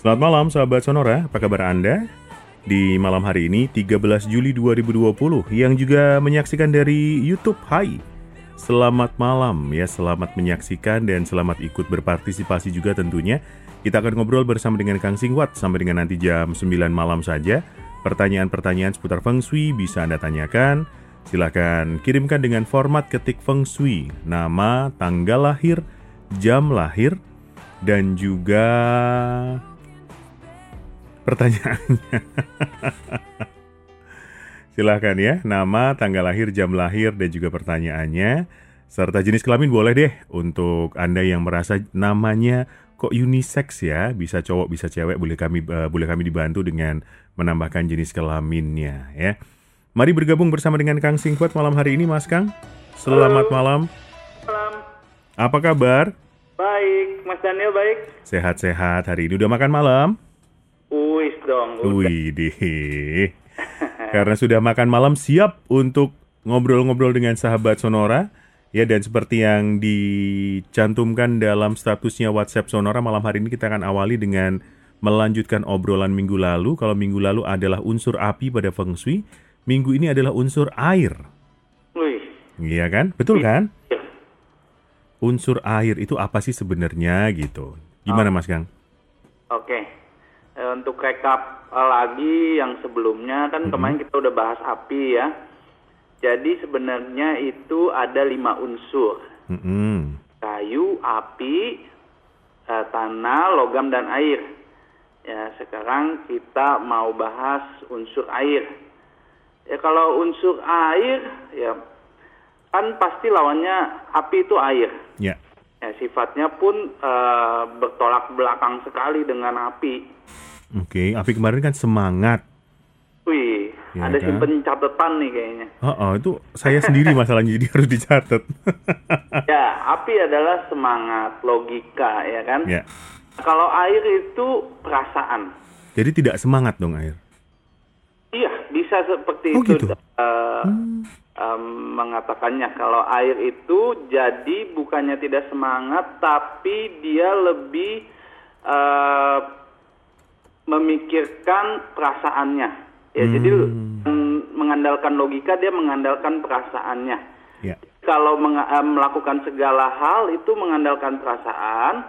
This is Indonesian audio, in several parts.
Selamat malam sahabat Sonora, apa kabar Anda? Di malam hari ini 13 Juli 2020 yang juga menyaksikan dari YouTube Hai. Selamat malam ya, selamat menyaksikan dan selamat ikut berpartisipasi juga tentunya. Kita akan ngobrol bersama dengan Kang Singwat sampai dengan nanti jam 9 malam saja. Pertanyaan-pertanyaan seputar Feng Shui bisa Anda tanyakan. Silahkan kirimkan dengan format ketik Feng Shui, nama, tanggal lahir, jam lahir, dan juga pertanyaannya. Silahkan ya, nama, tanggal lahir, jam lahir, dan juga pertanyaannya. Serta jenis kelamin boleh deh untuk Anda yang merasa namanya kok unisex ya, bisa cowok, bisa cewek, boleh kami uh, boleh kami dibantu dengan menambahkan jenis kelaminnya ya. Mari bergabung bersama dengan Kang Singkwat malam hari ini Mas Kang. Selamat Halo. malam. Malam. Apa kabar? Baik, Mas Daniel baik. Sehat-sehat hari ini udah makan malam? Uis dong. Wih deh. Karena sudah makan malam siap untuk ngobrol-ngobrol dengan sahabat Sonora. Ya dan seperti yang dicantumkan dalam statusnya WhatsApp Sonora malam hari ini kita akan awali dengan melanjutkan obrolan minggu lalu. Kalau minggu lalu adalah unsur api pada Feng Shui, minggu ini adalah unsur air. Wih. Iya kan? Betul kan? Iya. Unsur air itu apa sih sebenarnya gitu? Gimana Mas Kang? Oke. Eh, untuk rekap eh, lagi yang sebelumnya kan kemarin kita udah bahas api ya. Jadi sebenarnya itu ada lima unsur. Mm-mm. Kayu, api, eh, tanah, logam, dan air. Ya, sekarang kita mau bahas unsur air. Ya, kalau unsur air, ya kan pasti lawannya api itu air. Ya. Ya, sifatnya pun eh, bertolak belakang sekali dengan api. Oke, api kemarin kan semangat. Wih, Ya ada kan? simpen catatan nih kayaknya. Oh, oh, itu saya sendiri masalahnya jadi harus dicatat. Ya, api adalah semangat, logika, ya kan? ya. Kalau air itu perasaan. Jadi tidak semangat dong air. Iya, bisa seperti Oh, itu gitu? eh, em, mengatakannya. Kalau air itu jadi bukannya tidak semangat, tapi dia lebih eh, memikirkan perasaannya. Ya, jadi mm, mengandalkan logika, dia mengandalkan perasaannya. Ya. Kalau eh, melakukan segala hal itu mengandalkan perasaan,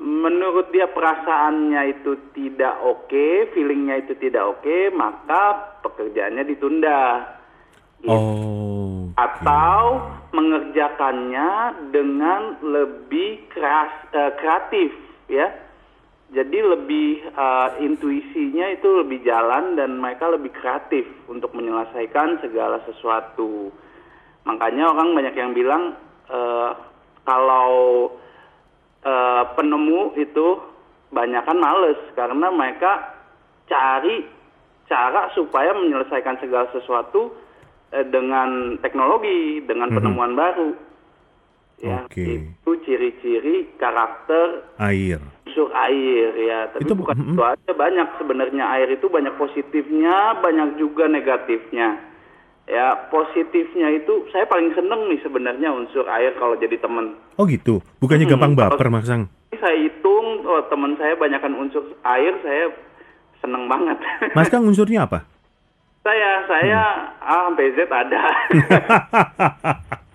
menurut dia perasaannya itu tidak oke, feelingnya itu tidak oke, maka pekerjaannya ditunda. Gitu. Oh. Atau mengerjakannya dengan lebih keras, eh, kreatif, ya. Jadi lebih eh, intuisinya itu lebih jalan dan mereka lebih kreatif untuk menyelesaikan segala sesuatu. Makanya orang banyak yang bilang eh, kalau eh, penemu itu banyak kan males karena mereka cari cara supaya menyelesaikan segala sesuatu dengan teknologi, dengan penemuan baru. Ya, Oke. itu ciri-ciri karakter Air. Unsur air ya. Tapi Itu- bukan mm-mm. itu aja banyak sebenarnya air itu banyak positifnya, banyak juga negatifnya. Ya, positifnya itu saya paling seneng nih sebenarnya unsur air kalau jadi temen. Oh gitu. Bukannya Hmm, gampang baper, Mas Kang. Ini saya hitung, oh, teman saya banyakkan unsur air, saya seneng banget. Mas Kang unsurnya apa? saya, saya A sampai Z ada.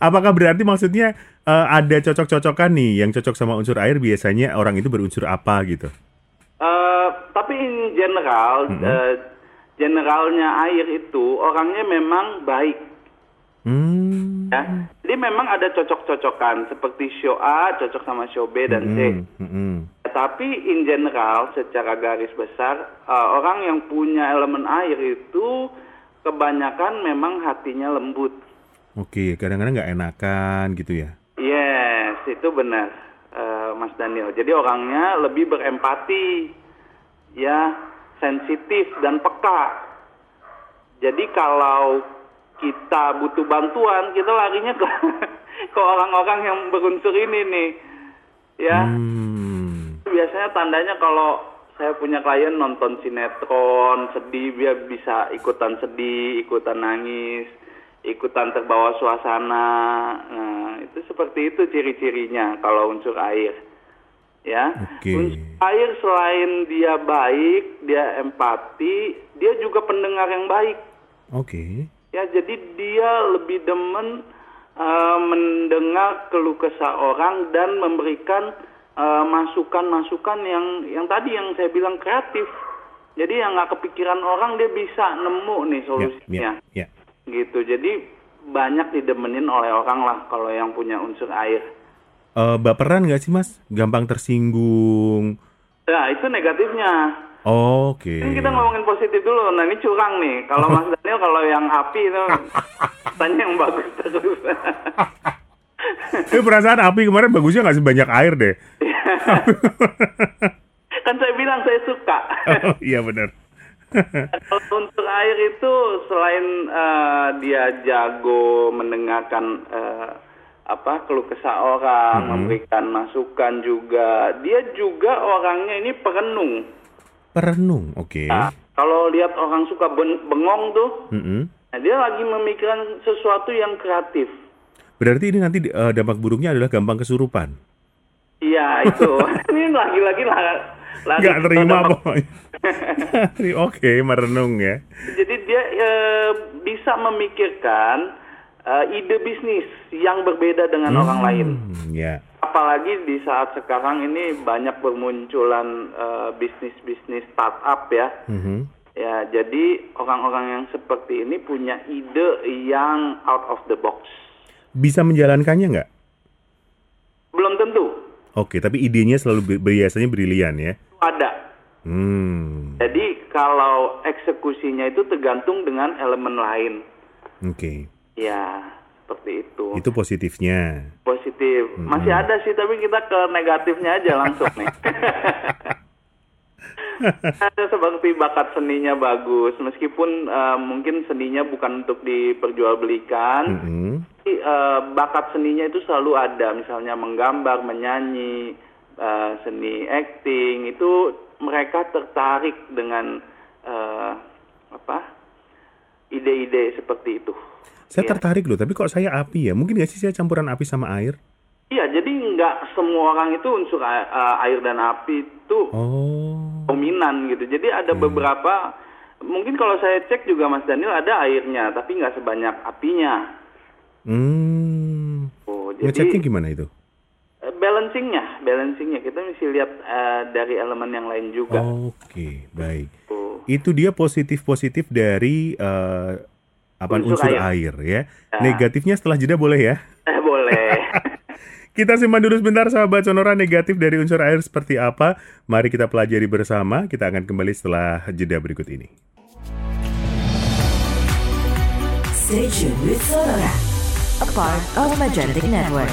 Apakah berarti maksudnya eh, ada cocok-cocokan nih yang cocok sama unsur air biasanya orang itu berunsur apa gitu? Eh, tapi in general, eh, generalnya air itu orangnya memang baik. Hmm. Ya. Jadi memang ada cocok-cocokan seperti show A cocok sama show B dan C. Hmm, hmm, hmm. Tapi in general secara garis besar uh, orang yang punya elemen air itu kebanyakan memang hatinya lembut. Oke, kadang-kadang nggak enakan gitu ya. Yes, itu benar uh, Mas Daniel. Jadi orangnya lebih berempati, ya sensitif dan peka. Jadi kalau kita butuh bantuan, kita larinya ke ke orang-orang yang berunsur ini nih, ya. Hmm. Biasanya tandanya kalau saya punya klien nonton sinetron, sedih, dia bisa ikutan sedih, ikutan nangis, ikutan terbawa suasana. Nah, itu seperti itu ciri-cirinya kalau unsur air. ya. Oke. Unsur air selain dia baik, dia empati, dia juga pendengar yang baik. Oke. Ya, jadi dia lebih demen eh, mendengar keluh kesah orang dan memberikan eh, masukan-masukan yang yang tadi yang saya bilang kreatif. Jadi yang nggak kepikiran orang dia bisa nemu nih Ya, solusinya ya, ya. Gitu jadi banyak didemenin oleh orang lah kalau yang punya unsur air Eh, baperan nggak sih mas? Gampang tersinggung. nah itu negatifnya Oke. ini kita ngomongin positif dulu nah ini curang nih kalau Mas Daniel kalau yang api itu tanya yang bagus terus Eh perasaan api kemarin bagusnya nggak sebanyak air deh. kan saya bilang saya suka Oh, iya benar. Kalau unsur air itu selain eh, dia jago mendengarkan eh, apa keluh kesah orang memberikan masukan juga dia juga orangnya ini perenung Perenung, oke. Nah, kalau lihat orang suka ben- bengong tuh, Mm-mm. nah dia lagi memikirkan sesuatu yang kreatif. Berarti ini nanti eh, dampak buruknya adalah gampang kesurupan. Iya itu. Ini lagi-lagi lah. Lagi Nggak terima pokoknya. oke, merenung ya. Jadi dia eh, bisa memikirkan eh, ide bisnis yang berbeda dengan orang lain. Hmm, ya. Apalagi di saat sekarang ini banyak bermunculan eh, bisnis-bisnis startup ya. Mhm. Ya, jadi orang-orang yang seperti ini punya ide yang out of the box. Bisa menjalankannya nggak? Belum tentu Oke, tapi idenya selalu bi- biasanya brilian ya. ada. Hmm, Jadi kalau eksekusinya itu tergantung dengan elemen lain. oke. Ya, seperti itu. Itu positifnya. Positif. Masih ada sih, tapi kita ke negatifnya aja langsung nih. seperti bakat seninya bagus, meskipun eh, mungkin seninya bukan untuk diperjualbelikan. Mhm. Tapi, eh, bakat seninya itu selalu ada, misalnya menggambar, menyanyi, eh, seni acting itu mereka tertarik dengan eh, apa ide-ide seperti itu. Saya Iya. tertarik loh, tapi kok saya api ya? Mungkin nggak sih saya campuran api sama air? Iya, jadi nggak semua orang itu unsur a- eh, air dan api itu Oh, dominan gitu. Jadi ada beberapa, mungkin kalau saya cek juga Mas Daniel ada airnya, tapi nggak sebanyak apinya. hmm. Oh, Ngeceknya jadi gimana itu? eh, balancingnya, balancingnya kita mesti lihat eh, dari elemen yang lain juga. Oke, baik. Oh. Itu dia positif-positif dari eh, apa Unsur unsur, air. air. ya. Ya. Negatifnya setelah jeda boleh ya? Kita simpan dulu sebentar sahabat sonora negatif dari unsur air seperti apa. Mari kita pelajari bersama. Kita akan kembali setelah jeda berikut ini. Stay tuned with Sonora, a part of Magentic Network.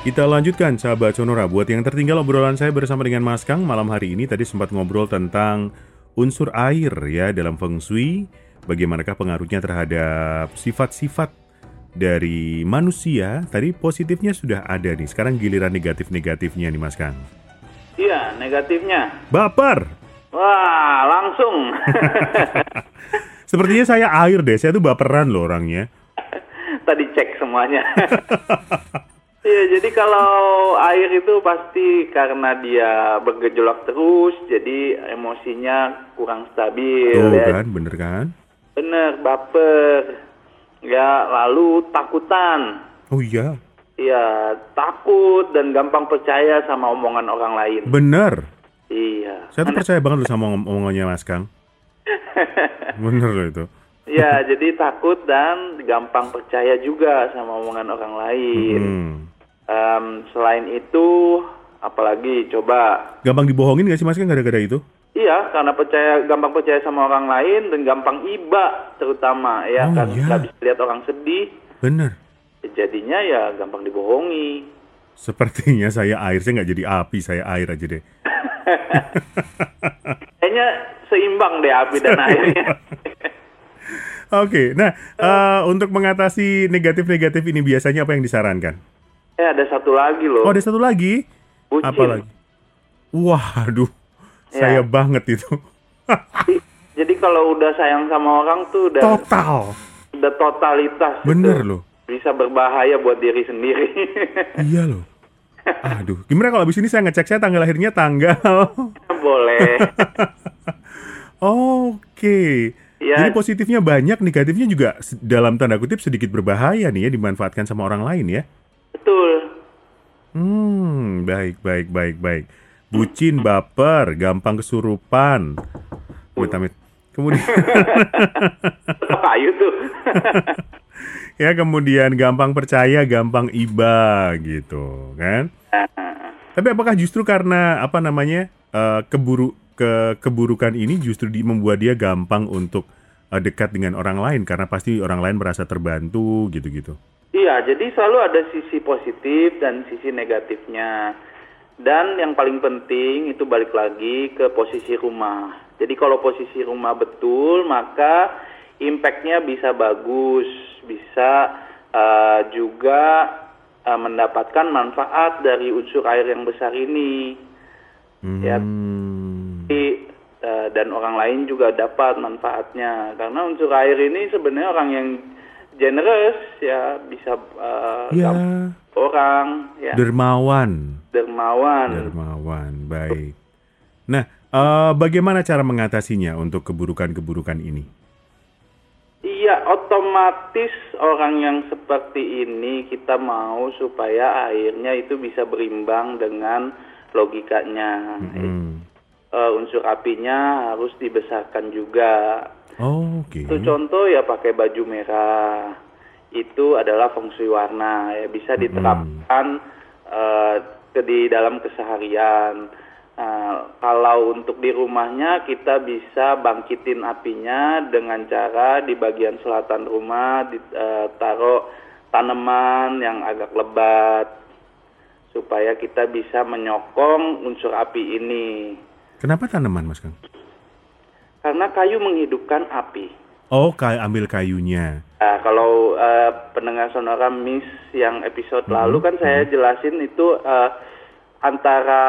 Kita lanjutkan sahabat sonora. Buat yang tertinggal obrolan saya bersama dengan Mas Kang malam hari ini tadi sempat ngobrol tentang unsur air ya dalam feng shui. Bagaimanakah pengaruhnya terhadap sifat-sifat dari manusia? Tadi positifnya sudah ada nih. Sekarang giliran negatif-negatifnya nih Mas Kang. Iya, negatifnya. Baper. Wah, langsung. Sepertinya saya air deh. Saya tuh baperan loh orangnya. Tadi cek semuanya. Iya, jadi kalau air itu pasti karena dia bergejolak terus, jadi emosinya kurang stabil. Ya. kan, bener kan? Bener, baper. Ya, lalu takutan. Oh iya, Iya, takut dan gampang percaya sama omongan orang lain. bener. Iya. Saya tuh percaya banget loh sama om- omongannya Mas Kang. Bener loh itu. Iya, jadi takut dan gampang percaya juga sama omongan orang lain. Hmm. Em, selain itu, apalagi coba Gampang dibohongin gak sih Mas Kang gara-gara itu? Iya, karena percaya gampang percaya sama orang lain dan gampang iba terutama ya Oh, kan iya. bisa lihat orang sedih, Bener. jadinya ya gampang dibohongi. Sepertinya saya air, saya nggak jadi api, saya air aja deh. Kayaknya seimbang deh api dan airnya. Oke, nah eh, untuk mengatasi negatif-negatif ini biasanya apa yang disarankan? Eh ada satu lagi loh, Oh ada satu lagi, bucin. apa lagi? Waduh, Ya. saya banget itu. Jadi- Jadi kalau udah sayang sama orang tuh udah Total. udah totalitas. Bener itu. loh. Bisa berbahaya buat diri sendiri. Iya loh. Aduh, gimana kalau abis ini saya ngecek saya tanggal lahirnya tanggal. Boleh. Oke. Ya. Jadi positifnya banyak, negatifnya juga dalam tanda kutip sedikit berbahaya nih ya dimanfaatkan sama orang lain ya. Betul. Hmm, baik, baik, baik, baik. Bucin, baper, gampang kesurupan. Amit-amit. Kemudian, Tetap ayu tuh. ya kemudian gampang percaya, gampang iba gitu, kan? Tapi apakah justru karena apa namanya eh, keburu ke keburukan ini justru di, membuat dia gampang untuk eh, dekat dengan orang lain karena pasti orang lain merasa terbantu gitu-gitu. Iya, jadi selalu ada sisi positif dan sisi negatifnya. Dan yang paling penting itu balik lagi ke posisi rumah. Jadi kalau posisi rumah betul, maka impact-nya bisa bagus, bisa eh, juga eh, mendapatkan manfaat dari unsur air yang besar ini. Ya. Hmm. Eh, dan orang lain juga dapat manfaatnya. Karena unsur air ini sebenarnya orang yang generous ya bisa eh, Ya, orang ya dermawan. dermawan. Dermawan, baik. Nah, eh, bagaimana cara mengatasinya untuk keburukan-keburukan ini? Iya, otomatis orang yang seperti ini kita mau supaya airnya itu bisa berimbang dengan logikanya. Hmm. Eh, unsur apinya harus dibesarkan juga. Oh, Oke. Itu contoh ya pakai baju merah. Itu adalah feng shui warna ya bisa diterapkan eh, ke di dalam keseharian. Nah, kalau untuk di rumahnya kita bisa bangkitin apinya dengan cara di bagian selatan rumah ditaruh tanaman yang agak lebat supaya kita bisa menyokong unsur api ini. Kenapa tanaman, Mas Kang? Karena kayu menghidupkan api. Oh, kayak ambil kayunya. Nah, kalau eh, pendengar sonora Miss yang episode lalu kan saya jelasin itu eh, antara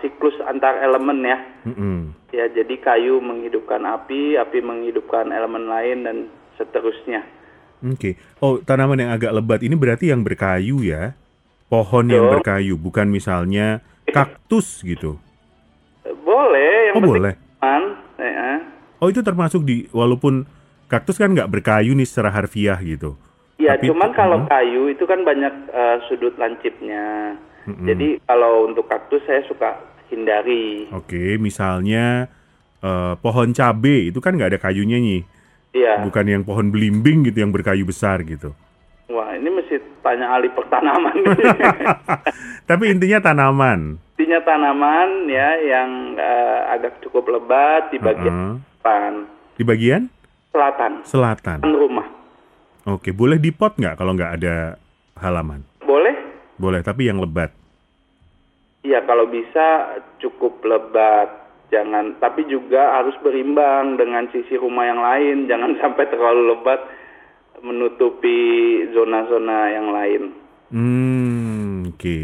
siklus antar elemen ya. Mm-mm. Ya, jadi kayu menghidupkan api, api menghidupkan elemen lain dan seterusnya. Oke. Oh, tanaman yang agak lebat ini berarti yang berkayu ya? Pohon yang berkayu, bukan misalnya kaktus gitu. Eh, Boleh, yang Oh, penting boleh. Oh, itu termasuk di walaupun kaktus kan nggak berkayu nih secara harfiah gitu. Ya, Tapi- cuman kalau Mhm. kayu itu kan banyak eh, sudut lancipnya. Jadi kalau untuk kaktus saya suka hindari. Oke, misalnya eh, pohon cabe itu kan nggak ada kayunya nih. Iya. Bukan yang pohon belimbing gitu yang berkayu besar gitu. Wah, ini mesti tanya ahli pertanaman. Tapi intinya tanaman. Intinya tanaman ya yang eh, agak cukup lebat di bagian Heeh. Depan Di bagian selatan selatan. rumah. Oke, boleh di pot nggak kalau nggak ada halaman? Boleh? Boleh, tapi yang lebat. Iya, kalau bisa cukup lebat. Jangan, tapi juga harus berimbang dengan sisi rumah yang lain. Jangan sampai terlalu lebat menutupi zona-zona yang lain. Hmm, oke.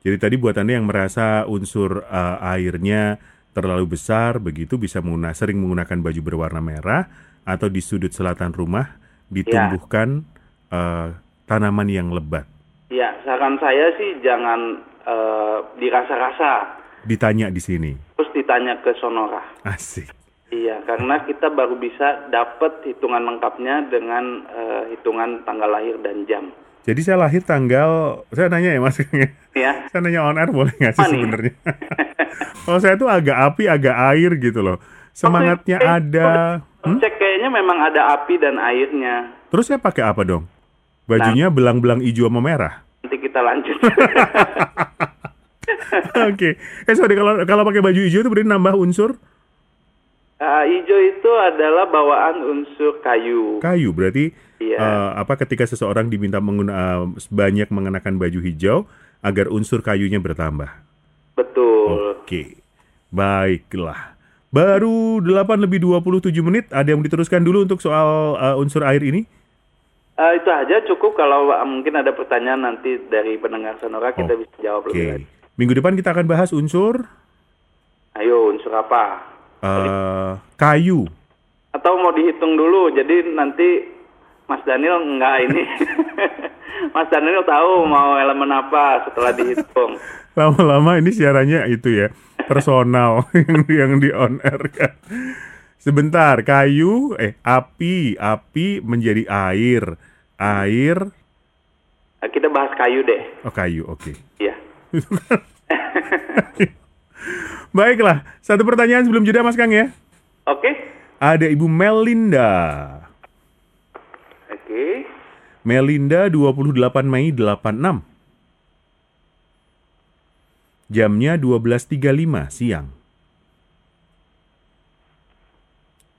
Jadi tadi buat Anda yang merasa unsur eh, airnya terlalu besar, begitu bisa mengguna, sering menggunakan baju berwarna merah atau di sudut selatan rumah ditumbuhkan eh, tanaman yang lebat. Ya, saran saya sih jangan eh, dirasa-rasa. Ditanya di sini. Terus ditanya ke Sonora. Asik. Iya, karena kita baru bisa dapat hitungan lengkapnya dengan eh, hitungan tanggal lahir dan jam. Jadi saya lahir tanggal, saya nanya ya mas, Ya, saya nanya on air boleh nggak sih sebenarnya? Kalau saya tuh agak api, agak air gitu loh. Semangatnya Oke, ada. Hmm? cek kayaknya memang ada api dan airnya. Terus saya pakai apa dong? Bajunya belang-belang hijau sama merah. Nanti kita lanjut. Oke. Eh sorry kalau kalau pakai baju hijau itu berarti nambah unsur Ah, hijau itu adalah bawaan unsur kayu. kayu. Berarti Iya. eh, apa ketika seseorang diminta menggunakan banyak mengenakan baju hijau agar unsur kayunya bertambah. Betul. Oke. Baiklah. Baru 8 lebih 27 menit. Ada yang diteruskan dulu untuk soal eh, unsur air ini? Ah, itu aja cukup kalau ah, mungkin ada pertanyaan nanti dari pendengar Sonora kita bisa jawab Oke. lebih lanjut. Minggu depan kita akan bahas unsur Ayo unsur apa? eh, kayu. atau mau dihitung dulu jadi nanti Mas Daniel nggak ini Mas Daniel tahu mau elemen apa setelah dihitung Lama-lama ini siarannya itu ya personal yang yang di on air kan. Sebentar, kayu eh api, api menjadi air. Air Nah, kita bahas kayu deh oh kayu, oke. ya Baiklah, satu pertanyaan sebelum jeda Mas Kang ya. oke Ada Ibu Melinda. Melinda 28 Mei 86. Jamnya 12.35 siang.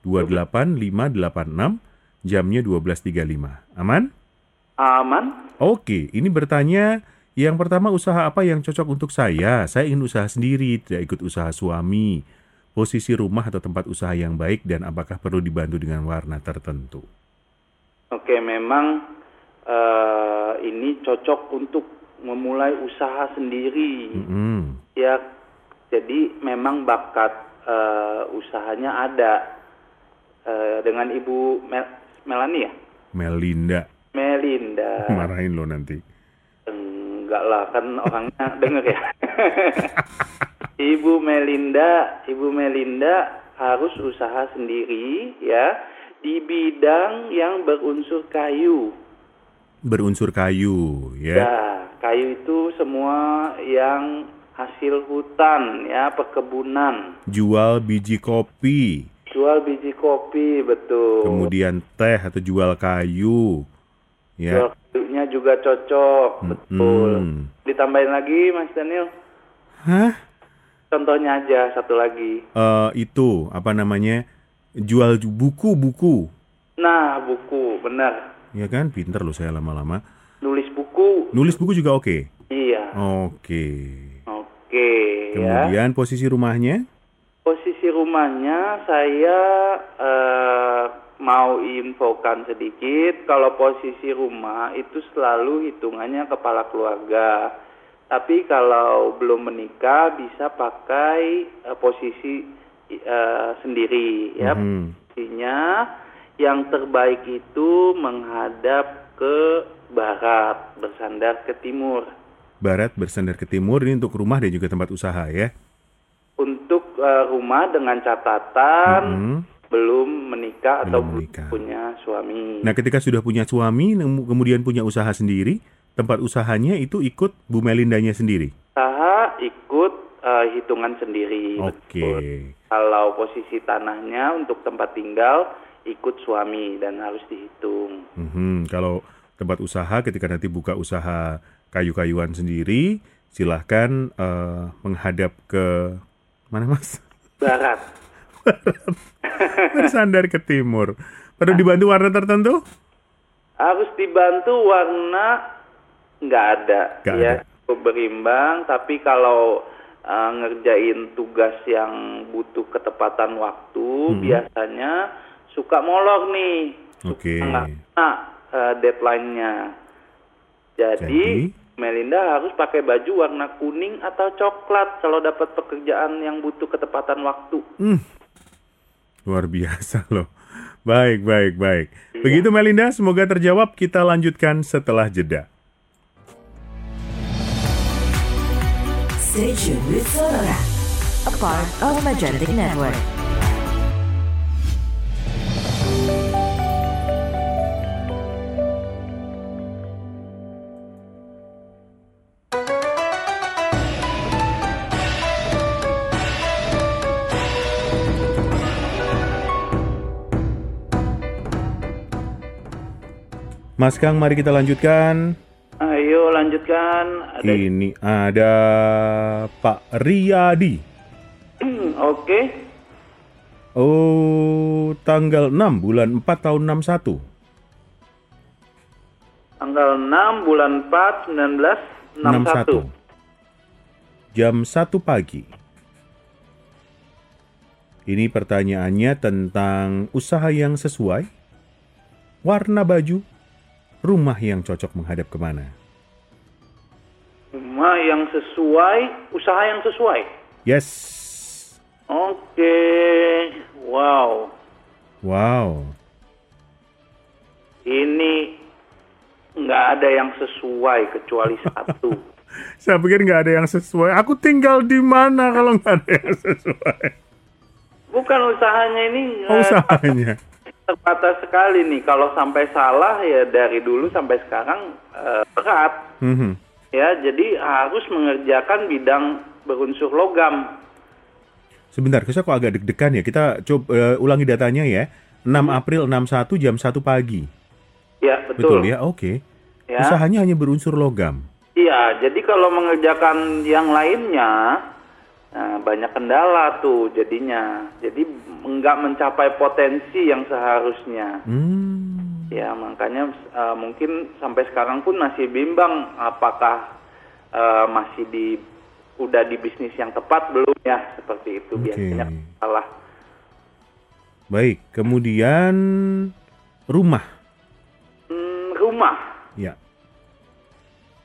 28586 jamnya 12.35. Aman? aman Oke, ini bertanya yang pertama usaha apa yang cocok untuk saya? Saya ingin usaha sendiri, tidak ikut usaha suami. Posisi rumah atau tempat usaha yang baik dan apakah perlu dibantu dengan warna tertentu? oke memang eh, ini cocok untuk memulai usaha sendiri. Mm-mm. ya jadi memang bakat eh, usahanya ada. Eh, dengan Ibu Mel- Melani ya? Melinda, Melinda. Marahin lo nanti. enggak lah kan orangnya denger ya. Ibu Melinda Ibu Melinda harus usaha sendiri ya di bidang yang berunsur kayu Berunsur kayu, ya. ya kayu itu semua yang hasil hutan ya perkebunan Jual biji kopi, jual biji kopi betul kemudian teh atau jual kayu, ya. jual kayunya juga cocok betul Hmm. ditambahin lagi Mas Daniel Hah? contohnya aja satu lagi Eh, itu apa namanya? Jual ju- buku-buku, nah buku benar ya kan? Pinter loh saya lama-lama. nulis buku Nulis buku juga oke. iya Oke. oke ya Kemudian posisi rumahnya? posisi rumahnya saya eh, mau infokan sedikit kalau posisi rumah itu selalu hitungannya kepala keluarga tapi kalau belum menikah bisa pakai eh, posisi eh, sendiri ya Hmm. posisinya yang terbaik itu menghadap ke barat bersandar ke timur Barat bersandar ke timur ini untuk rumah dan juga tempat usaha ya. untuk eh, rumah dengan catatan Hmm. belum menikah atau Belum belum menikah. punya suami. Nah, ketika sudah punya suami, kemudian punya usaha sendiri, tempat usahanya itu ikut Bu Melindanya sendiri. Usaha ikut eh, hitungan sendiri. Oke. betul. Kalau posisi tanahnya untuk tempat tinggal ikut suami dan harus dihitung. Mhm, Kalau tempat usaha, ketika nanti buka usaha kayu-kayuan sendiri, silahkan eh, menghadap ke mana mas? Barat. Bersandar ke timur. Perlu dibantu warna tertentu? Harus dibantu warna nggak ada Nggak ya ada. berimbang tapi kalau eh, ngerjain tugas yang butuh ketepatan waktu Hmm. biasanya suka molor nih Oke. nggak kena eh, deadline-nya jadi, Jadi? Melinda harus pakai baju warna kuning atau coklat kalau dapat pekerjaan yang butuh ketepatan waktu Hmm. Luar biasa loh. Baik, baik, baik. Begitu Melinda, semoga terjawab. Kita lanjutkan setelah jeda. Stay tuned with Sonora, a part of Magentic Network. Mas Kang, mari kita lanjutkan. ayo lanjutkan ada Ini ada Pak Riyadi. oke Oh, tanggal 6 bulan 4 tahun 61. tanggal 6 bulan 4 1961 Jam 1 pagi. Ini pertanyaannya tentang usaha yang sesuai, warna baju, rumah yang cocok menghadap ke mana. rumah yang sesuai usaha yang sesuai Yes. Oke, wow. Wow. Ini nggak ada yang sesuai kecuali satu. Saya pikir nggak ada yang sesuai. Aku tinggal di mana kalau nggak ada yang sesuai? Bukan usahanya ini Oh, eh, usahanya. terbatas sekali nih. Kalau sampai salah ya dari dulu sampai sekarang eh, berat. Mhm. Ya, jadi harus mengerjakan bidang berunsur logam. Sebentar, saya kok agak deg-degan ya. Kita coba eh, ulangi datanya ya. 6 April 61 jam 1 pagi. Ya, Betul, betul. ya? Oke. Ya. Usahanya hanya berunsur logam. Iya, jadi kalau mengerjakan yang lainnya nah, banyak kendala tuh jadinya. Jadi nggak mencapai potensi yang seharusnya. Hmm. Ya, makanya eh, mungkin sampai sekarang pun masih bimbang apakah eh, masih di udah di bisnis yang tepat belum ya seperti itu Oke. biasanya salah. Baik, kemudian rumah. Hmm, rumah Ya.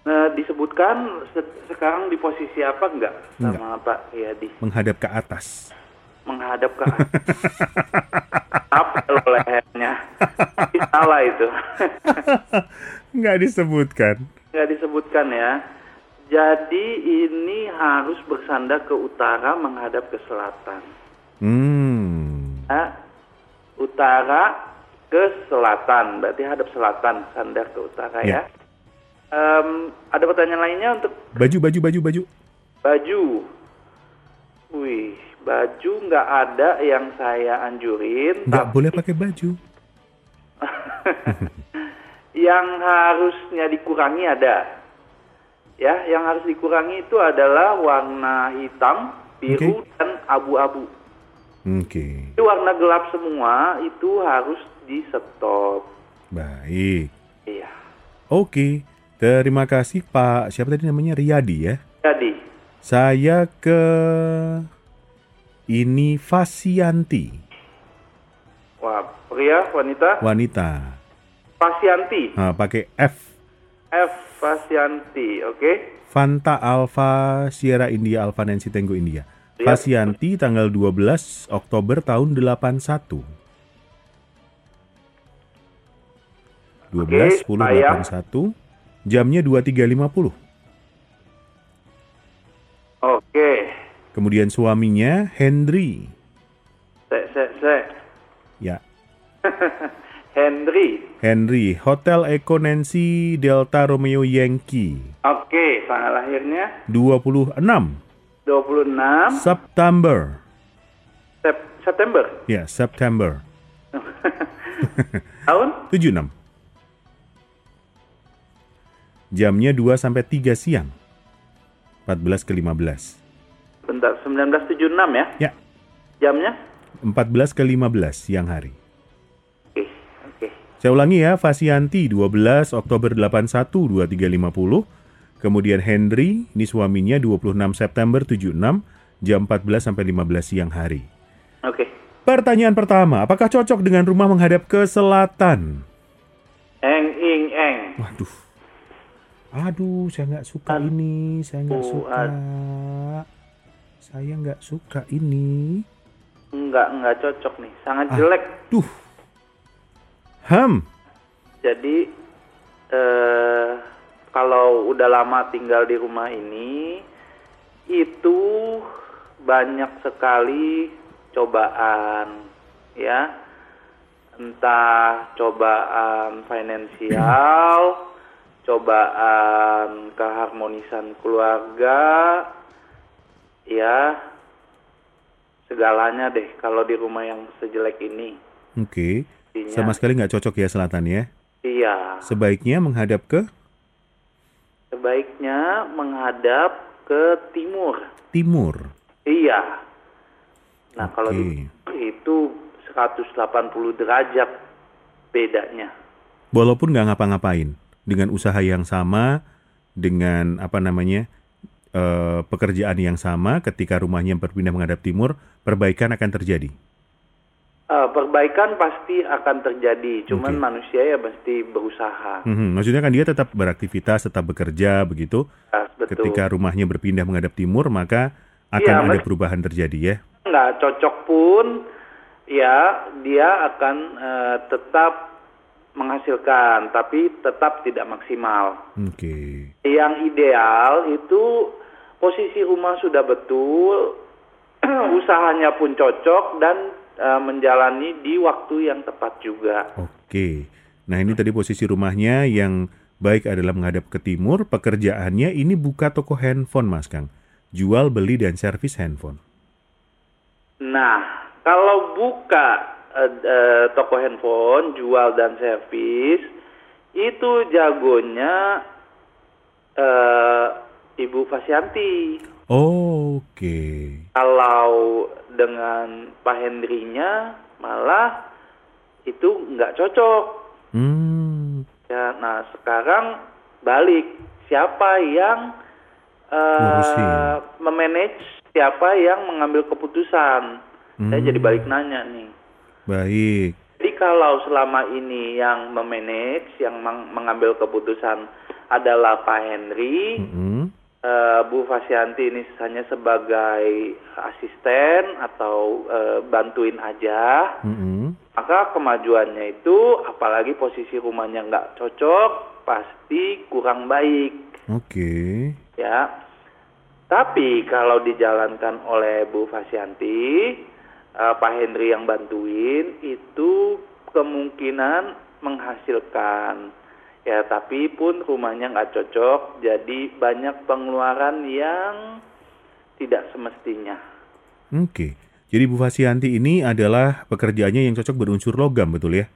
Eh, disebutkan se- sekarang di posisi apa enggak Enggak. sama Pak Yadi? Menghadap ke atas. Menghadap ke apa lehernya. Salah itu. Nggak disebutkan. nggak disebutkan ya. Jadi ini harus bersandar ke utara menghadap ke selatan. Hmm. ya, utara ke selatan. Berarti hadap selatan sandar ke utara Ya. ya. Em, ada pertanyaan lainnya untuk Baju, baju, baju, baju. baju. Wih baju nggak ada yang saya anjurin Nggak tapi- boleh pakai baju. yang harusnya dikurangi ada. Ya, yang harus dikurangi itu adalah warna hitam, biru, Oke. dan abu-abu. Oke. Jadi warna gelap semua itu harus di stop. Baik. Iya. Oke. Terima kasih Pak. Siapa tadi namanya? Riyadi ya. Jadi, Saya ke ini Fasianti, wah, pria, wanita, wanita. Fasianti, Nah, pakai F. F Fasianti, oke? Fanta Alpha Sierra India Alpha Nancy Tango India. Siap. Fasianti tanggal 12 Oktober tahun 81. 12 10 sayang. 81 jamnya 23.50. Oke. Kemudian suaminya Henry. Se, se, se. Ya, Henry. Henry Hotel Eco Nancy Delta Romeo Yankee. Oke, tanggal lahirnya 26 26 September. Sep- September. Ya, September. Tahun 76. Jamnya 2 sampai 3 siang. 14 ke 15. Bentar 1976 ya Ya, jamnya? 14 ke 15 siang hari. Oke, oke. Saya ulangi ya, Fasianti 12 Oktober 81 2350. Kemudian Henry, ini suaminya 26 September 76 jam 14 sampai 15 siang hari. Oke. Pertanyaan pertama, apakah cocok dengan rumah menghadap ke selatan? Eng ing eng. Waduh. Aduh, saya nggak suka ini, saya nggak Aduh, suka. Saya nggak suka ini. Enggak, enggak cocok nih. Sangat Ah. jelek. Duh. Ham. Jadi eh kalau udah lama tinggal di rumah ini itu banyak sekali cobaan ya. Entah cobaan finansial, cobaan keharmonisan keluarga, ya segalanya deh kalau di rumah yang sejelek ini. Oke. Intinya, Sama sekali nggak cocok ya selatan ya. Iya, Sebaiknya menghadap ke sebaiknya menghadap ke timur. timur. Iya. Nah, kalau Oke. di itu 180 derajat bedanya. Walaupun nggak ngapa-ngapain, dengan usaha yang sama, dengan apa namanya eh, pekerjaan yang sama, ketika rumahnya berpindah menghadap timur, perbaikan akan terjadi. Eh, perbaikan pasti akan terjadi, cuman Oke. manusia ya mesti berusaha. Mhm, Maksudnya kan dia tetap beraktivitas, tetap bekerja begitu. Ya, betul. Ketika rumahnya berpindah menghadap timur, maka akan Iya, ada perubahan terjadi ya. nggak cocok pun ya dia akan eh, tetap menghasilkan, tapi tetap tidak maksimal. Oke. Yang ideal itu posisi rumah sudah betul, usahanya pun cocok dan eh, menjalani di waktu yang tepat juga. Oke. Nah, ini tadi posisi rumahnya yang baik adalah menghadap ke timur, pekerjaannya ini buka toko handphone, Mas Kang. Jual, beli dan servis handphone. Nah, kalau buka eh, eh, toko handphone, jual dan servis, itu jagonya eh, Ibu Fasyanti. Oke. Kalau dengan Pak Hendrinya malah itu nggak cocok. Hmm. Ya, nah sekarang balik siapa yang eh, Ngurusin. memanage, siapa yang mengambil keputusan. Saya Hmm. jadi balik nanya nih. Baik. Jadi kalau selama ini yang memanage, yang meng- mengambil keputusan adalah Pak Henry, Mm-mm. Eh, Bu Fasyanti ini hanya sebagai asisten atau eh, bantuin aja, Mm-mm. maka kemajuannya itu, apalagi posisi rumahnya nggak cocok, pasti kurang baik, Oke. ya. Tapi kalau dijalankan oleh Bu Fasyanti, eh, Pak Henry yang bantuin, itu kemungkinan menghasilkan. Ya, tapi pun rumahnya nggak cocok, jadi banyak pengeluaran yang tidak semestinya. Oke. Jadi Bu Fasianti ini adalah pekerjaannya yang cocok berunsur logam, betul ya?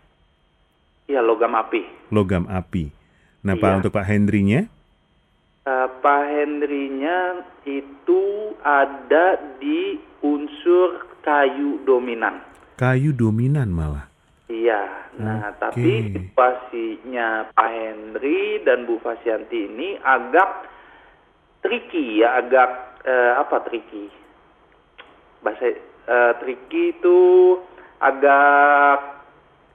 Ya, logam api. Logam api. Nah, Pak Iya. untuk Pak Hendrinya? Eh, Pak Henry-nya itu ada di unsur kayu dominan. Kayu dominan malah. Iya, nah Oke. tapi situasinya Pak Henry dan Bu Fasyanti ini agak tricky ya, agak eh, apa tricky? Bahasa eh, tricky itu agak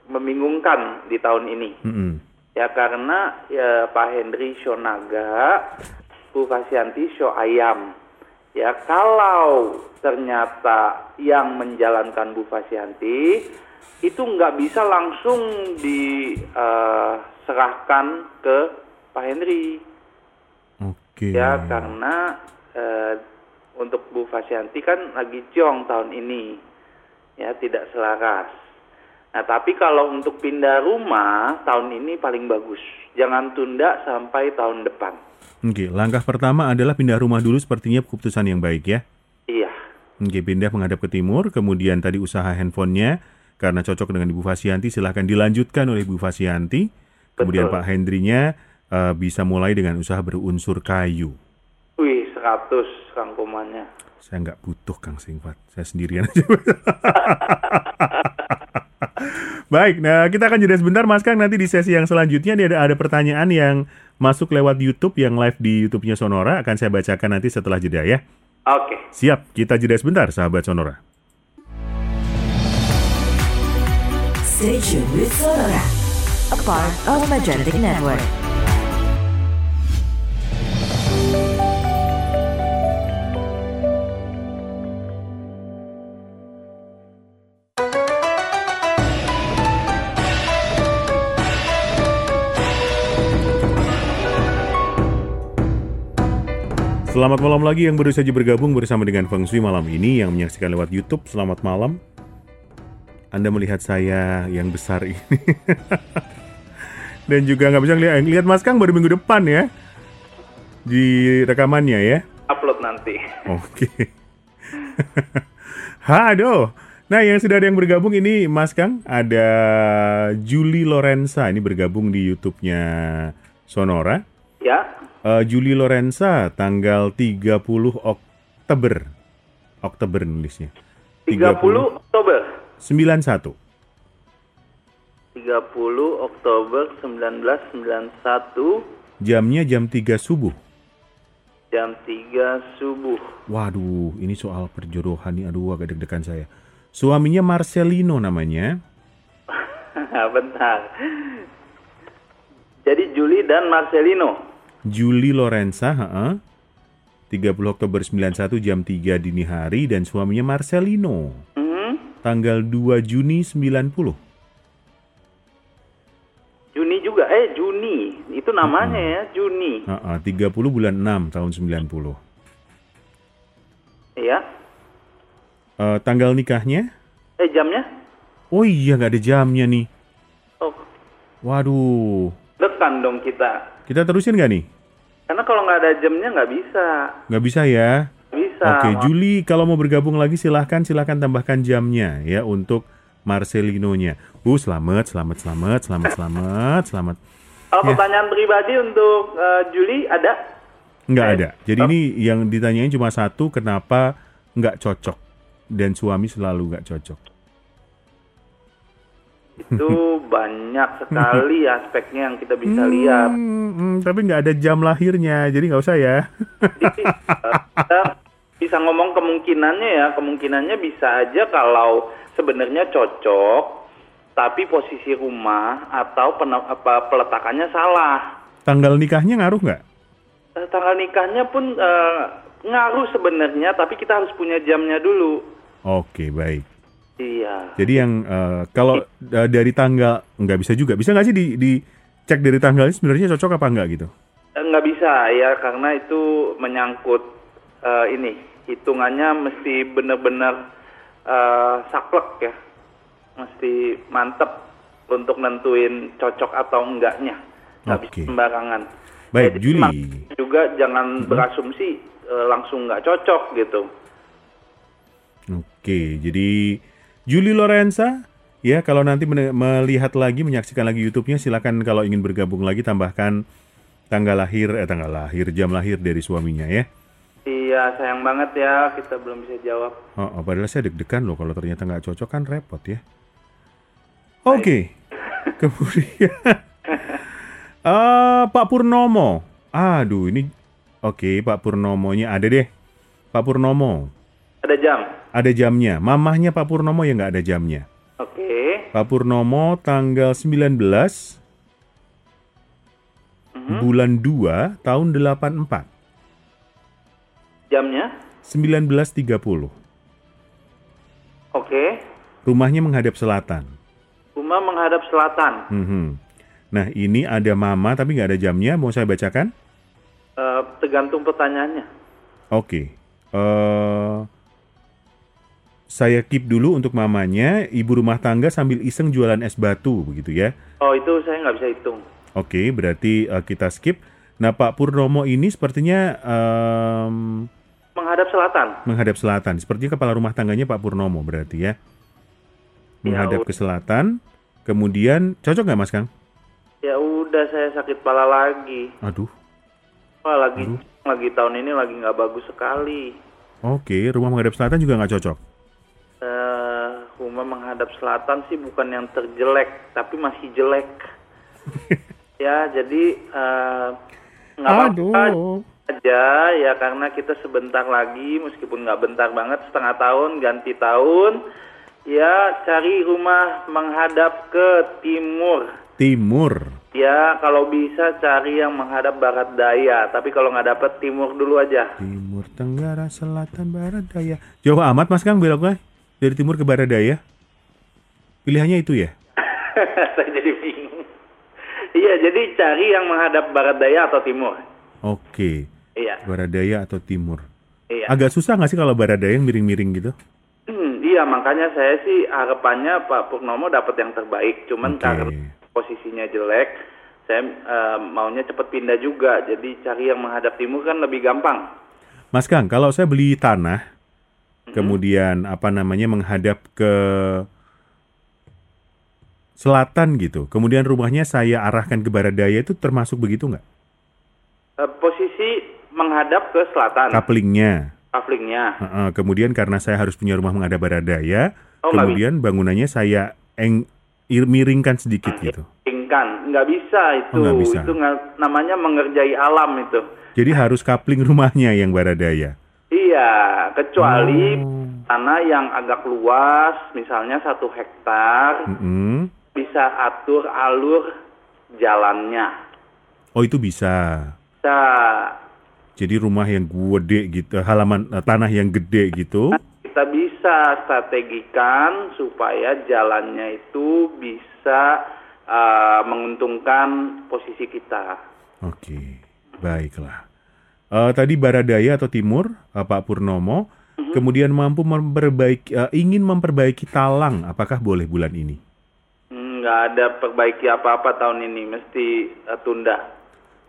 membingungkan di tahun ini. Mm-mm. Ya karena ya, Pak Henry Shonaga, Bu Fasyanti show ayam. Ya kalau ternyata yang menjalankan Bu Fasyanti itu nggak bisa langsung diserahkan ke Pak Henry. Oke. Ya karena eh, untuk Bu Fasyanti kan lagi ciong tahun ini, ya tidak selaras. Nah tapi kalau untuk pindah rumah tahun ini paling bagus, jangan tunda sampai tahun depan. Oke, langkah pertama adalah pindah rumah dulu sepertinya keputusan yang baik ya. Iya, Oke, pindah menghadap ke timur, kemudian tadi usaha handphonenya karena cocok dengan Ibu Fasianti silahkan dilanjutkan oleh Ibu Fasianti. Kemudian Betul. Pak Hendrinya eh, bisa mulai dengan usaha berunsur kayu. wih 100 rangkumannya. Saya nggak butuh Kang Singfat, saya sendirian aja. Baik, nah kita akan jeda sebentar Mas Kang nanti di sesi yang selanjutnya dia ada, ada pertanyaan yang masuk lewat YouTube yang live di YouTube-nya Sonora akan saya bacakan nanti setelah jeda ya. Oke. Siap, kita jeda sebentar sahabat Sonora. Stay a part of Magentic Network. Selamat malam lagi yang baru saja bergabung bersama dengan Feng Shui malam ini yang menyaksikan lewat YouTube. Selamat malam. Anda melihat saya yang besar ini. Dan juga nggak bisa lihat, lihat Mas Kang baru minggu depan ya. Di rekamannya ya. Upload nanti. Oke. Hado. Nah, yang sudah ada yang bergabung ini Mas Kang, ada Julie Lorenza ini bergabung di YouTube-nya Sonora. Ya, Eh, Julie Lorenza tanggal 30 Oktober. Oktober nulisnya. 30 Oktober. 91. 30 Oktober 1991 Jamnya jam 3 subuh. jam 3 subuh. Waduh, ini soal perjodohan nih. Aduh, agak deg-degan saya. Suaminya Marcelino namanya. Bentar. Jadi Juli dan Marcelino. Julie Lorenza, heeh. 30 Oktober 91 jam 3 dini hari dan suaminya Marcelino. Tanggal 2 Juni 90. Juni juga, eh Juni, itu namanya ya Juni, Heeh, 30 bulan 6 tahun 90. ya. Eh, tanggal nikahnya? Eh jamnya? Oh iya nggak ada jamnya nih. Oh, Waduh. dekan dong kita. Kita terusin nggak nih? Karena kalau nggak ada jamnya nggak bisa, Nggak bisa ya? Oke, Juli kalau mau bergabung lagi silahkan silahkan tambahkan jamnya ya untuk Marcelino-nya. Uh, selamat, selamat, selamat, selamat, selamat, selamat. Kalau Ya. pertanyaan pribadi untuk eh, Juli ada? Nggak Eh, ada. Jadi ini yang ditanyain cuma satu, kenapa nggak cocok? Dan suami selalu nggak cocok. Itu banyak sekali aspeknya yang kita bisa lihat. Hmm, hmm, tapi nggak ada jam lahirnya, jadi nggak usah ya. Jadi, kita bisa ngomong kemungkinannya ya, kemungkinannya bisa aja kalau sebenarnya cocok, tapi posisi rumah atau pena- apa, peletakannya salah. Tanggal nikahnya ngaruh nggak? Eh, Tanggal nikahnya pun eh, ngaruh sebenarnya, tapi kita harus punya jamnya dulu. Oke, baik. Iya. Jadi yang eh, kalau dari tanggal nggak bisa juga, bisa nggak sih di, di cek dari tanggal ini sebenarnya cocok apa nggak gitu? Nggak bisa ya, karena itu menyangkut eh, ini hitungannya mesti benar-benar eh, saklek ya, mesti mantep untuk nentuin cocok atau enggaknya. Nggak bisa Oke. sembarangan. Baik, Jadi Juli. Juga jangan berasumsi eh, langsung nggak cocok gitu. Oke, jadi Juli Lorenza, ya kalau nanti melihat lagi, menyaksikan lagi YouTube-nya, silakan kalau ingin bergabung lagi tambahkan tanggal lahir, eh tanggal lahir, jam lahir dari suaminya ya. Iya, sayang banget ya kita belum bisa jawab. Oh, oh, padahal saya deg-degan loh kalau ternyata nggak cocok kan repot ya. Oke, kemudian Eh, Pak Purnomo, aduh ini oke Pak Purnomonya ada deh, Pak Purnomo Ada jam. ada jamnya, mamahnya Pak Purnomo yang nggak ada jamnya. Oke. Pak Purnomo tanggal 19 bulan 2 tahun 84 Jamnya? 1930. Oke. Rumahnya menghadap selatan. Rumah menghadap selatan. Mhm. Nah ini ada mama tapi nggak ada jamnya. Mau saya bacakan? Eh, tergantung pertanyaannya. Oke. Eh, saya keep dulu untuk mamanya. Ibu rumah tangga sambil iseng jualan es batu begitu ya. Oh itu saya nggak bisa hitung. Oke, berarti eh, kita skip. Nah Pak Purnomo ini sepertinya em, Menghadap selatan. menghadap selatan. Sepertinya kepala rumah tangganya Pak Purnomo berarti ya. Menghadap Ya, ke selatan. Kemudian cocok nggak Mas Kang? Ya udah saya sakit kepala lagi. Aduh. Wah lagi lagi tahun ini lagi nggak bagus sekali. Oke, rumah menghadap selatan juga nggak cocok. Eh, rumah menghadap selatan sih bukan yang terjelek, tapi masih jelek. ya jadi eh, nggak apa-apa aja ya karena kita sebentar lagi meskipun nggak bentar banget setengah tahun ganti tahun ya cari rumah menghadap ke timur Timur. ya kalau bisa cari yang menghadap barat daya tapi kalau nggak dapet timur dulu aja Timur, Tenggara, Selatan, Barat, Daya. Jauh amat Mas Kang beloknya dari timur ke barat daya. Pilihannya itu ya? saya jadi bingung iya jadi cari yang menghadap barat daya atau timur Oke, iya barat daya atau timur. iya Agak susah nggak sih kalau barat daya yang miring-miring gitu? Hmm, iya makanya saya sih harapannya Pak Purnomo dapat yang terbaik cuman Oke. karena posisinya jelek saya eh, maunya cepat pindah juga jadi cari yang menghadap timur kan lebih gampang Mas Kang, kalau saya beli tanah, kemudian apa namanya menghadap ke selatan gitu, kemudian rumahnya saya arahkan ke barat daya itu termasuk begitu nggak? Eh, posisi menghadap ke selatan Couplingnya. kaflingnya Heeh, kemudian karena saya harus punya rumah menghadap barat daya, Oh, kemudian bangunannya saya eng ir- miringkan sedikit gitu. Tingkan, nggak bisa itu Oh, nggak bisa. itu nggak- namanya mengerjai alam itu Jadi harus coupling rumahnya yang barat daya. iya kecuali Oh. tanah yang agak luas misalnya satu hektar Mm-mm. bisa atur alur jalannya Oh itu bisa. bisa Jadi rumah yang gede gitu, halaman eh, tanah yang gede gitu. kita bisa strategikan supaya jalannya itu bisa uh, menguntungkan posisi kita. Oke, baiklah. Uh, tadi Baradaya atau Timur, uh, Pak Purnomo, mm-hmm. kemudian mampu memperbaiki, uh, ingin memperbaiki talang, apakah boleh bulan ini? Nggak ada perbaiki apa-apa tahun ini, mesti uh, tunda.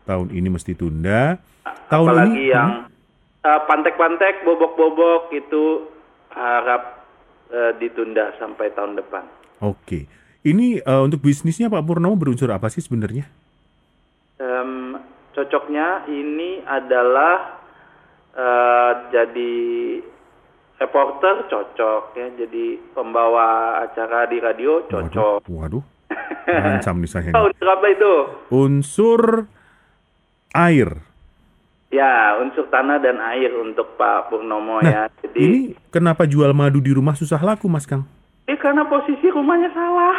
Tahun ini mesti tunda. Tahun Apalagi ini, yang hmm? uh, pantek-pantek, bobok-bobok itu harap uh, ditunda sampai tahun depan. Oke, ini uh, untuk bisnisnya Pak Purnomo berunsur apa sih sebenarnya? Um, cocoknya ini adalah uh, jadi reporter cocok ya jadi pembawa acara di radio cocok waduh, waduh. Ancam nih saya unsur apa itu unsur air ya unsur tanah dan air untuk Pak Purnomo nah, ya jadi ini kenapa jual madu di rumah susah laku Mas Kang eh karena posisi rumahnya salah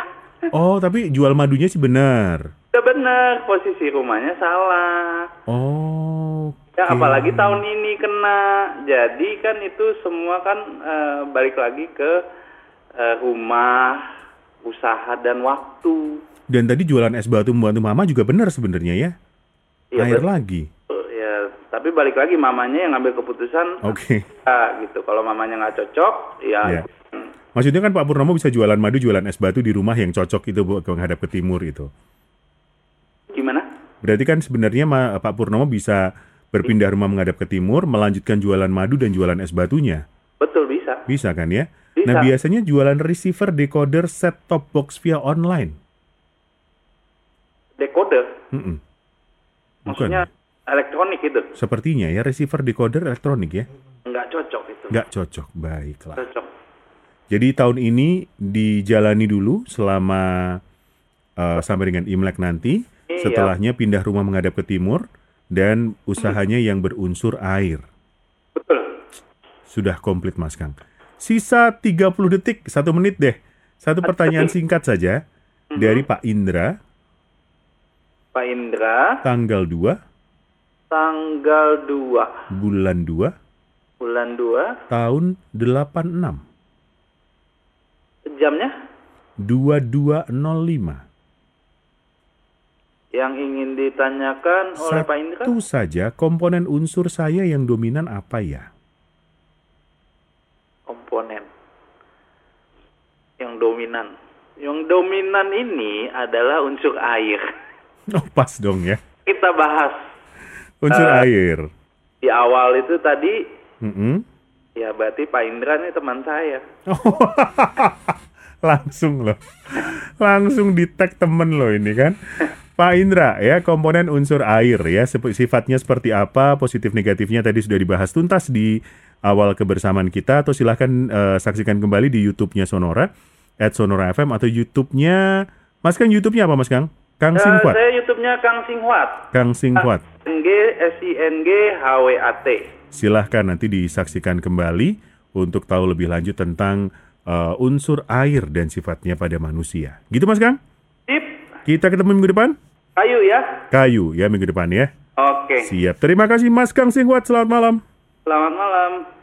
oh tapi jual madunya sih benar Udah benar, posisi rumahnya salah. Oh. Ya apalagi tahun ini kena. Jadi kan itu semua kan uh, balik lagi ke uh, rumah, usaha dan waktu. Dan tadi jualan es batu membantu mama juga benar sebenarnya ya. ya Air betul. lagi. Tapi balik lagi mamanya yang ngambil keputusan. Oke. Okay. Ya, gitu. Kalau mamanya nggak cocok, ya. Yeah. Maksudnya kan Pak Purnomo bisa jualan madu, jualan es batu di rumah yang cocok itu buat menghadap ke timur itu. Berarti kan sebenarnya Pak Purnomo bisa berpindah rumah menghadap ke timur, melanjutkan jualan madu dan jualan es batunya. Betul, bisa. Bisa kan ya? Bisa. Nah, biasanya jualan receiver, decoder, set top box via online. Decoder? Mm -mm. Maksudnya elektronik itu? Sepertinya ya, receiver, decoder elektronik ya? Nggak cocok itu. Nggak cocok, baiklah. Cocok. Jadi tahun ini dijalani dulu selama uh, sampai dengan Imlek nanti Iya. Setelahnya pindah rumah menghadap ke timur dan usahanya yang berunsur air. Betul. Sudah komplit Mas Kang. Sisa 30 detik, satu menit deh. Satu pertanyaan singkat saja mm-hmm. dari Pak Indra. Pak Indra. Tanggal 2. Tanggal 2. Bulan 2. Bulan 2. Tahun 86. Jamnya? 2205 yang ingin ditanyakan oleh Satu Pak Indra? Satu saja, komponen unsur saya yang dominan apa ya? Komponen yang dominan. Yang dominan ini adalah unsur air. Oh, pas dong ya. Kita bahas. Unsur uh, air. Di awal itu tadi, mm -hmm. ya berarti Pak Indra ini teman saya. langsung loh. Langsung di tag temen loh ini kan. Pak Indra, ya komponen unsur air ya sifatnya seperti apa, positif negatifnya tadi sudah dibahas tuntas di awal kebersamaan kita atau silahkan uh, saksikan kembali di YouTube-nya Sonora at Sonora FM atau YouTube-nya Mas Kang YouTube-nya apa Mas Kang? Kang uh, Saya YouTube-nya Kang Singhuat. Kang Singhuat. N G S I N G H W A T. Silahkan nanti disaksikan kembali untuk tahu lebih lanjut tentang uh, unsur air dan sifatnya pada manusia. Gitu Mas Kang? Sip. Kita ketemu minggu depan? Kayu ya. Kayu ya minggu depan ya. Oke. Siap. Terima kasih Mas Kang Singwat. Selamat malam. Selamat malam.